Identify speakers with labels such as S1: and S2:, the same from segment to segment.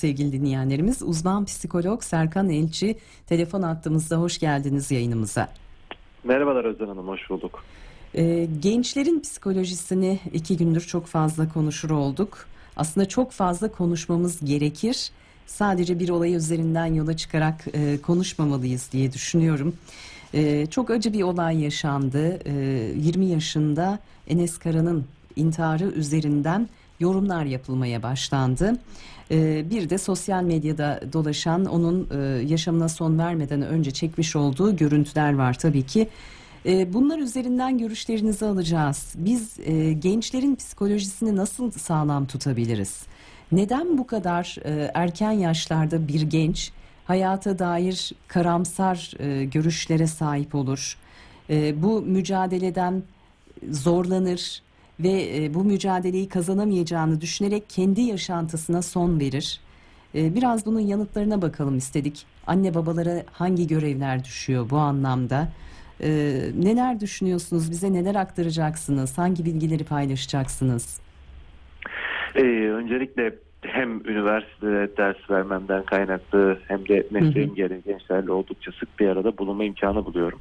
S1: Sevgili dinleyenlerimiz uzman psikolog Serkan Elçi telefon attığımızda hoş geldiniz yayınımıza.
S2: Merhabalar Özlem Hanım hoş bulduk.
S1: Ee, gençlerin psikolojisini iki gündür çok fazla konuşur olduk. Aslında çok fazla konuşmamız gerekir. Sadece bir olay üzerinden yola çıkarak e, konuşmamalıyız diye düşünüyorum. E, çok acı bir olay yaşandı. E, 20 yaşında Enes Kara'nın intiharı üzerinden yorumlar yapılmaya başlandı. Ee, bir de sosyal medyada dolaşan onun e, yaşamına son vermeden önce çekmiş olduğu görüntüler var tabii ki. Ee, bunlar üzerinden görüşlerinizi alacağız. Biz e, gençlerin psikolojisini nasıl sağlam tutabiliriz? Neden bu kadar e, erken yaşlarda bir genç hayata dair karamsar görüşlere sahip olur? Bu mücadeleden zorlanır, ve e, bu mücadeleyi kazanamayacağını düşünerek kendi yaşantısına son verir. E, biraz bunun yanıtlarına bakalım istedik. Anne babalara hangi görevler düşüyor bu anlamda? E, neler düşünüyorsunuz? Bize neler aktaracaksınız? Hangi bilgileri paylaşacaksınız?
S2: Ee, öncelikle hem üniversitede ders vermemden kaynaklı hem de mesleğim gereği gençlerle oldukça sık bir arada bulunma imkanı buluyorum.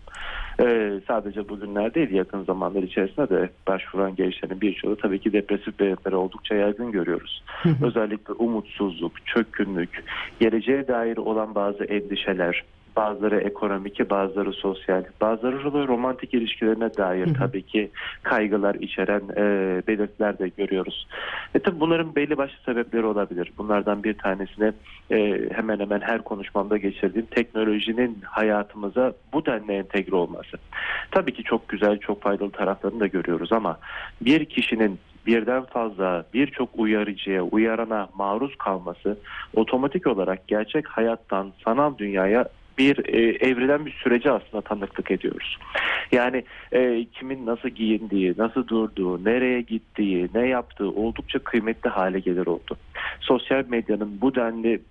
S2: Ee, sadece bugünler değil yakın zamanlar içerisinde de başvuran gençlerin birçoğu tabii ki depresif belirtileri oldukça yaygın görüyoruz. Özellikle umutsuzluk, çökkünlük, geleceğe dair olan bazı endişeler, bazıları ekonomik, bazıları sosyal, bazıları romantik ilişkilerine dair tabii ki kaygılar içeren e, belirtiler de görüyoruz. E tabii bunların belli başlı sebepleri olabilir. Bunlardan bir tanesine e, hemen hemen her konuşmamda geçirdiğim teknolojinin hayatımıza bu denli entegre olması. Tabii ki çok güzel, çok faydalı taraflarını da görüyoruz ama bir kişinin birden fazla birçok uyarıcıya, uyarana maruz kalması otomatik olarak gerçek hayattan sanal dünyaya bir e, evrilen bir sürece aslında tanıklık ediyoruz. Yani e, kimin nasıl giyindiği, nasıl durduğu, nereye gittiği, ne yaptığı oldukça kıymetli hale gelir oldu. Sosyal medyanın bu denli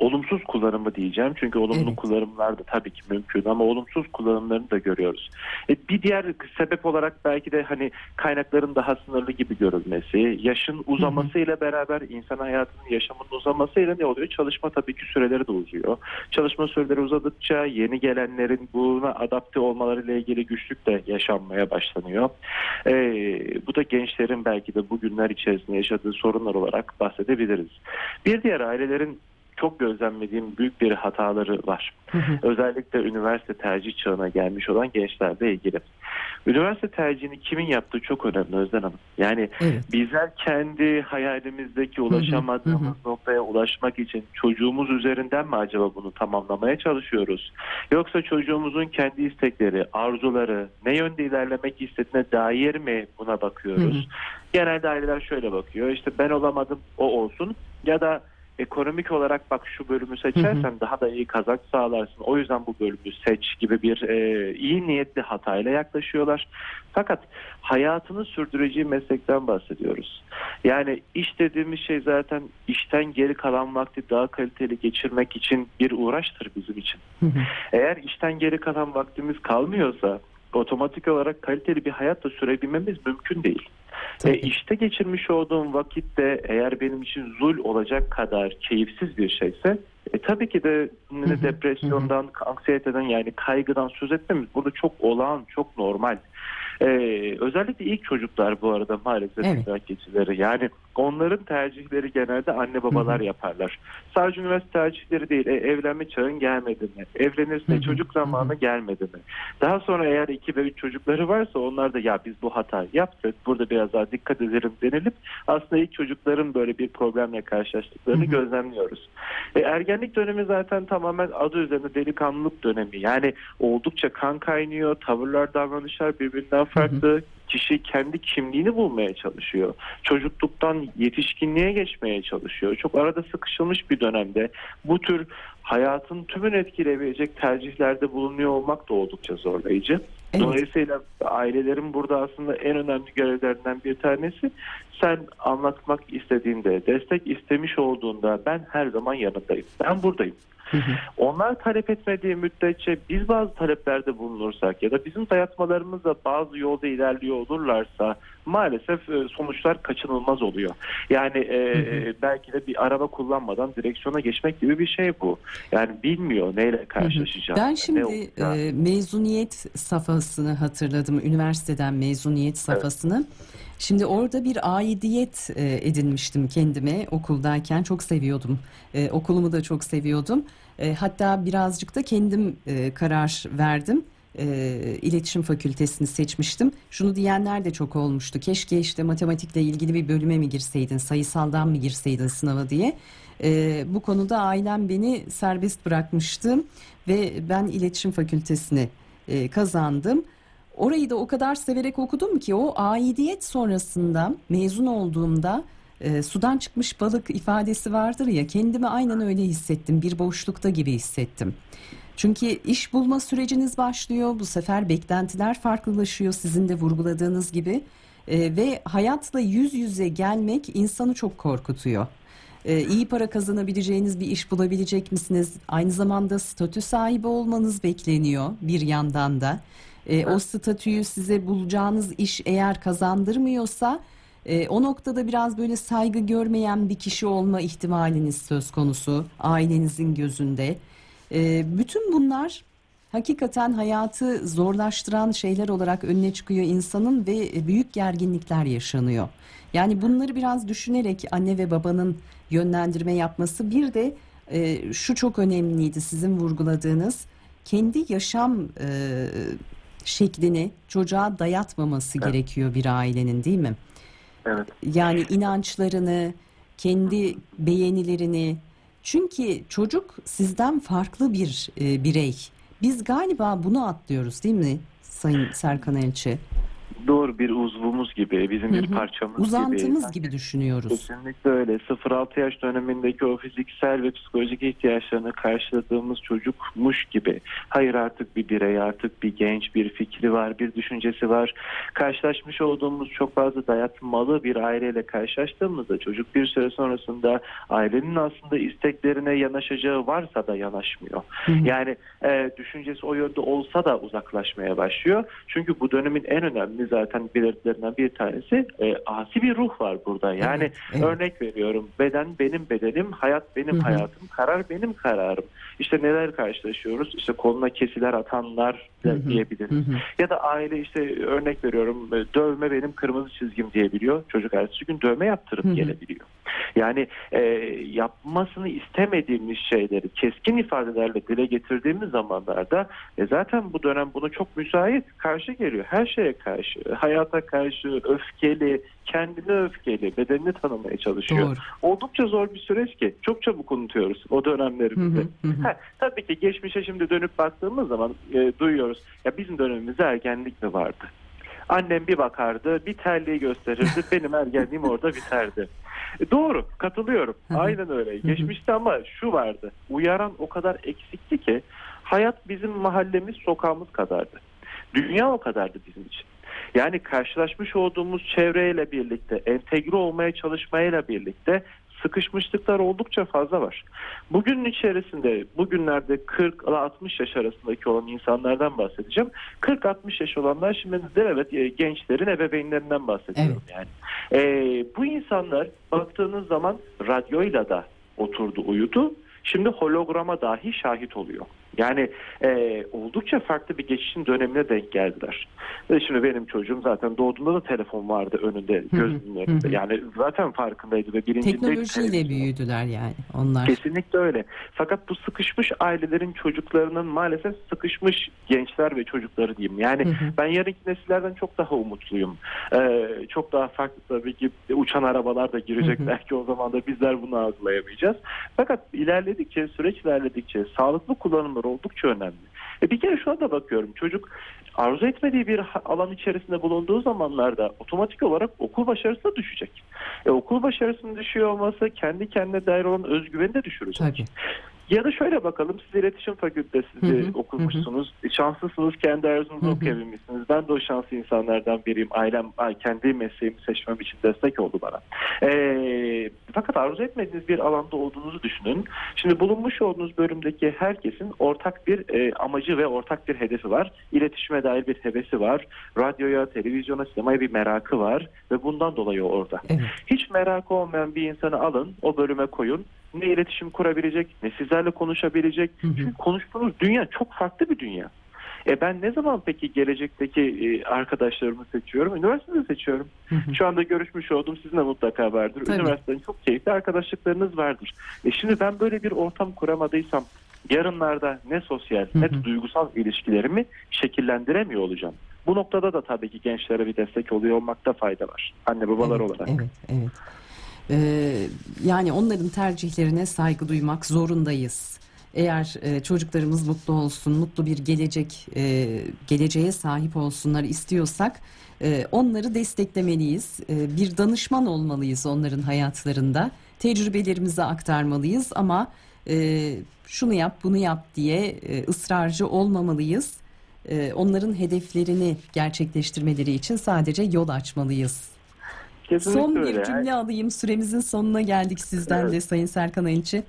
S2: olumsuz kullanımı diyeceğim. Çünkü olumlu evet. kullanımlar da tabii ki mümkün ama olumsuz kullanımlarını da görüyoruz. E, bir diğer sebep olarak belki de hani kaynakların daha sınırlı gibi görülmesi, yaşın uzamasıyla beraber insan hayatının yaşamının uzamasıyla ne oluyor? Çalışma tabii ki süreleri de uzuyor. Çalışma süreleri uzadıkça yeni gelenlerin buna adapte olmalarıyla ilgili güçlük de yaşanmaya başlanıyor. E, bu da gençlerin belki de bugünler içerisinde yaşadığı sorunlar olarak bahsedebiliriz. Bir diğer ailelerin çok gözlemlediğim büyük bir hataları var. Özellikle üniversite tercih çağına gelmiş olan gençlerle ilgili. Üniversite tercihini kimin yaptığı çok önemli Özden Hanım. Yani evet. bizler kendi hayalimizdeki ulaşamadığımız noktaya ulaşmak için çocuğumuz üzerinden mi acaba bunu tamamlamaya çalışıyoruz? Yoksa çocuğumuzun kendi istekleri, arzuları, ne yönde ilerlemek istediğine dair mi buna bakıyoruz? Genelde aileler şöyle bakıyor. İşte ben olamadım o olsun ya da ekonomik olarak bak şu bölümü seçersen hı hı. daha da iyi kazanç sağlarsın. O yüzden bu bölümü seç gibi bir e, iyi niyetli hatayla yaklaşıyorlar. Fakat hayatını sürdüreceği meslekten bahsediyoruz. Yani iş dediğimiz şey zaten işten geri kalan vakti daha kaliteli geçirmek için bir uğraştır bizim için. Hı hı. Eğer işten geri kalan vaktimiz kalmıyorsa otomatik olarak kaliteli bir hayatta sürebilmemiz mümkün değil. E, işte geçirmiş olduğum vakitte eğer benim için zul olacak kadar keyifsiz bir şeyse e, tabii ki de depresyondan, anksiyeteden yani kaygıdan söz etmemiz burada çok olağan, çok normal. Ee, özellikle ilk çocuklar bu arada maalesef evet. geçileri. Yani onların tercihleri genelde anne babalar Hı-hı. yaparlar. Sadece üniversite tercihleri değil. E, evlenme çağın gelmedi mi? Evlenirse Hı-hı. çocuk zamanı Hı-hı. gelmedi mi? Daha sonra eğer iki ve üç çocukları varsa onlar da ya biz bu hata yaptık. Burada biraz daha dikkat edelim denilip aslında ilk çocukların böyle bir problemle karşılaştıklarını Hı-hı. gözlemliyoruz. E, ergenlik dönemi zaten tamamen adı üzerinde delikanlılık dönemi. Yani oldukça kan kaynıyor. Tavırlar, davranışlar birbirinden farklı. Hı hı. Kişi kendi kimliğini bulmaya çalışıyor. Çocukluktan yetişkinliğe geçmeye çalışıyor. Çok arada sıkışılmış bir dönemde bu tür hayatın tümünü etkileyebilecek tercihlerde bulunuyor olmak da oldukça zorlayıcı. Evet. Dolayısıyla ailelerin burada aslında en önemli görevlerinden bir tanesi sen anlatmak istediğinde, destek istemiş olduğunda ben her zaman yanındayım. Ben buradayım.
S1: Hı hı.
S2: Onlar talep etmediği müddetçe biz bazı taleplerde bulunursak ya da bizim dayatmalarımızla bazı yolda ilerliyor olurlarsa maalesef e, sonuçlar kaçınılmaz oluyor. Yani e,
S1: Hı hı.
S2: belki de bir araba kullanmadan direksiyona geçmek gibi bir şey bu. Yani bilmiyor neyle karşılaşacağını.
S1: Ben şimdi e, mezuniyet safhasını hatırladım. Üniversiteden mezuniyet safhasını. Şimdi orada bir aidiyet e, edinmiştim kendime okuldayken. Çok seviyordum. E, okulumu da çok seviyordum. E, hatta birazcık da kendim e, karar verdim. E, iletişim fakültesini seçmiştim. Şunu diyenler de çok olmuştu. Keşke işte matematikle ilgili bir bölüme mi girseydin, sayısaldan mı girseydin sınava diye. E, bu konuda ailem beni serbest bırakmıştı ve ben iletişim fakültesini e, kazandım. Orayı da o kadar severek okudum ki o aidiyet sonrasında mezun olduğumda e, sudan çıkmış balık ifadesi vardır ya kendimi aynen öyle hissettim. Bir boşlukta gibi hissettim. Çünkü iş bulma süreciniz başlıyor. Bu sefer beklentiler farklılaşıyor sizin de vurguladığınız gibi. E, ve hayatla yüz yüze gelmek insanı çok korkutuyor. E, iyi para kazanabileceğiniz bir iş bulabilecek misiniz? Aynı zamanda statü sahibi olmanız bekleniyor bir yandan da. E, o statüyü size bulacağınız iş eğer kazandırmıyorsa e, o noktada biraz böyle saygı görmeyen bir kişi olma ihtimaliniz söz konusu ailenizin gözünde. E, bütün bunlar hakikaten hayatı zorlaştıran şeyler olarak önüne çıkıyor insanın ve büyük gerginlikler yaşanıyor. Yani bunları biraz düşünerek anne ve babanın yönlendirme yapması bir de e, şu çok önemliydi sizin vurguladığınız kendi yaşam e, şeklini çocuğa dayatmaması
S2: Evet.
S1: gerekiyor bir ailenin değil mi?
S2: Evet.
S1: Yani inançlarını, kendi beğenilerini. Çünkü çocuk sizden farklı bir e, birey. Biz galiba bunu atlıyoruz değil mi Sayın Serkan Elçi?
S2: Doğru bir uzvumuz gibi, bizim bir parçamız gibi.
S1: Uzantımız gibi düşünüyoruz.
S2: Kesinlikle öyle. 0-6 yaş dönemindeki o fiziksel ve psikolojik ihtiyaçlarını karşıladığımız çocukmuş gibi. Hayır artık bir birey, artık bir genç, bir fikri var, bir düşüncesi var. Karşılaşmış olduğumuz çok fazla dayatmalı bir aileyle karşılaştığımızda çocuk bir süre sonrasında ailenin aslında isteklerine yanaşacağı varsa da yanaşmıyor.
S1: Hı hı.
S2: Yani e, düşüncesi o yönde olsa da uzaklaşmaya başlıyor. Çünkü bu dönemin en önemli zaten belirtilerinden bir tanesi e, asi bir ruh var burada. Yani
S1: Evet, evet.
S2: örnek veriyorum beden benim bedenim, hayat benim
S1: Hı hı.
S2: hayatım, karar benim kararım. İşte neler karşılaşıyoruz? İşte koluna kesiler atanlar diyebiliriz.
S1: Hı hı.
S2: Ya da aile işte örnek veriyorum e, dövme benim kırmızı çizgim diyebiliyor. Çocuk ertesi gün dövme yaptırıp
S1: Hı hı.
S2: gelebiliyor. Yani e, yapmasını istemediğimiz şeyleri keskin ifadelerle dile getirdiğimiz zamanlarda e, zaten bu dönem bunu çok müsait karşı geliyor. Her şeye karşı, hayata karşı öfkeli, kendine öfkeli, bedenini tanımaya çalışıyor.
S1: Doğru.
S2: Oldukça zor bir süreç ki çok çabuk unutuyoruz o dönemlerimizi.
S1: hı, hı hı.
S2: Ha, tabii ki geçmişe şimdi dönüp baktığımız zaman e, duyuyoruz. Ya bizim dönemimizde ergenlik mi vardı? Annem bir bakardı, bir terliği gösterirdi. Benim ergenliğim orada biterdi. E, doğru, katılıyorum. Aynen öyle. Geçmişte ama şu vardı. Uyaran o kadar eksikti ki hayat bizim mahallemiz, sokağımız kadardı. Dünya o kadardı bizim için. Yani karşılaşmış olduğumuz çevreyle birlikte, entegre olmaya çalışmayla birlikte sıkışmışlıklar oldukça fazla var. Bugünün içerisinde bugünlerde 40 ile 60 yaş arasındaki olan insanlardan bahsedeceğim. 40-60 yaş olanlar şimdi de evet e, gençlerin ebeveynlerinden bahsediyorum yani. E, bu insanlar baktığınız zaman radyoyla da oturdu uyudu. Şimdi holograma dahi şahit oluyor. Yani e, oldukça farklı bir geçişin dönemine denk geldiler. Ve şimdi benim çocuğum zaten doğduğunda da telefon vardı önünde, gözünün önünde. Yani zaten farkındaydı ve bilincindeydi.
S1: Teknolojiyle büyüdüler yani onlar.
S2: Kesinlikle öyle. Fakat bu sıkışmış ailelerin çocuklarının maalesef sıkışmış gençler ve çocukları diyeyim. Yani ben yarınki nesillerden çok daha umutluyum. Ee, çok daha farklı tabii ki uçan arabalar da girecek. Belki o zaman da bizler bunu algılayamayacağız. Fakat ilerledikçe, süreç ilerledikçe sağlıklı kullanımlar oldukça önemli. E bir kere şuna da bakıyorum. Çocuk arzu etmediği bir alan içerisinde bulunduğu zamanlarda otomatik olarak okul başarısı da düşecek. E okul başarısının düşüyor olması kendi kendine dair olan özgüveni de düşürecek.
S1: Tabii.
S2: Ya da şöyle bakalım siz iletişim fakültesi
S1: Hı hı,
S2: okumuşsunuz. Şanslısınız kendi arzunuzı
S1: Hı hı.
S2: okuyabilmişsiniz. Ben de o şanslı insanlardan biriyim. Ailem kendi mesleğimi seçmem için destek oldu bana. Ee, fakat arzu etmediğiniz bir alanda olduğunuzu düşünün. Şimdi bulunmuş olduğunuz bölümdeki herkesin ortak bir e, amacı ve ortak bir hedefi var. İletişime dair bir hevesi var. Radyoya, televizyona, sinemaya bir merakı var ve bundan dolayı orada.
S1: Evet.
S2: Hiç merakı olmayan bir insanı alın, o bölüme koyun. Ne iletişim kurabilecek, ne sizlerle konuşabilecek.
S1: Hı hı.
S2: Çünkü konuştuğunuz dünya çok farklı bir dünya. E ben ne zaman peki gelecekteki e, arkadaşlarımı seçiyorum? Üniversitede seçiyorum.
S1: Hı hı.
S2: Şu anda görüşmüş olduğum sizin de mutlaka vardır.
S1: Tabii.
S2: Üniversiteden çok keyifli arkadaşlıklarınız vardır. E şimdi ben böyle bir ortam kuramadıysam yarınlarda ne sosyal
S1: Hı
S2: ne
S1: hı.
S2: de duygusal ilişkilerimi şekillendiremiyor olacağım. Bu noktada da tabii ki gençlere bir destek oluyor olmakta fayda var. Anne babalar
S1: evet,
S2: olarak.
S1: Evet, evet. Ee, yani onların tercihlerine saygı duymak zorundayız. Eğer e, çocuklarımız mutlu olsun, mutlu bir gelecek, e, geleceğe sahip olsunlar istiyorsak e, onları desteklemeliyiz. E, bir danışman olmalıyız onların hayatlarında. Tecrübelerimizi aktarmalıyız ama e, şunu yap, bunu yap diye e, ısrarcı olmamalıyız. E, onların hedeflerini gerçekleştirmeleri için sadece yol açmalıyız.
S2: Kesinlikle
S1: Son
S2: öyle.
S1: bir cümle alayım. Süremizin sonuna geldik sizden
S2: Evet.
S1: de Sayın Serkan Ayınçı.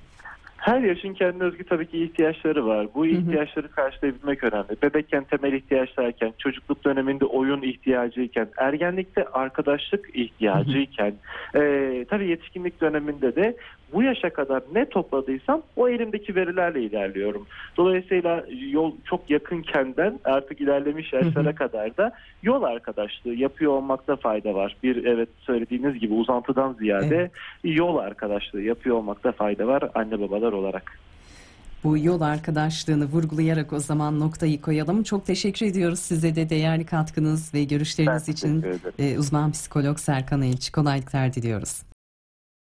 S2: Her yaşın kendine özgü tabii ki ihtiyaçları var. Bu
S1: hı.
S2: ihtiyaçları karşılayabilmek önemli. Bebekken temel ihtiyaçlarken, çocukluk döneminde oyun ihtiyacıyken, ergenlikte arkadaşlık ihtiyacıyken, eee tabii yetişkinlik döneminde de bu yaşa kadar ne topladıysam o elimdeki verilerle ilerliyorum. Dolayısıyla yol çok yakınkenden artık ilerlemiş yaşlara kadar da yol arkadaşlığı yapıyor olmakta fayda var. Bir evet söylediğiniz gibi uzantıdan ziyade yol arkadaşlığı yapıyor olmakta fayda var anne babalar olarak.
S1: Bu yol arkadaşlığını vurgulayarak o zaman noktayı koyalım. Çok teşekkür ediyoruz size de değerli katkınız ve görüşleriniz
S2: Ben
S1: için e, uzman psikolog Serkan Ayınçı kolaylıklar diliyoruz.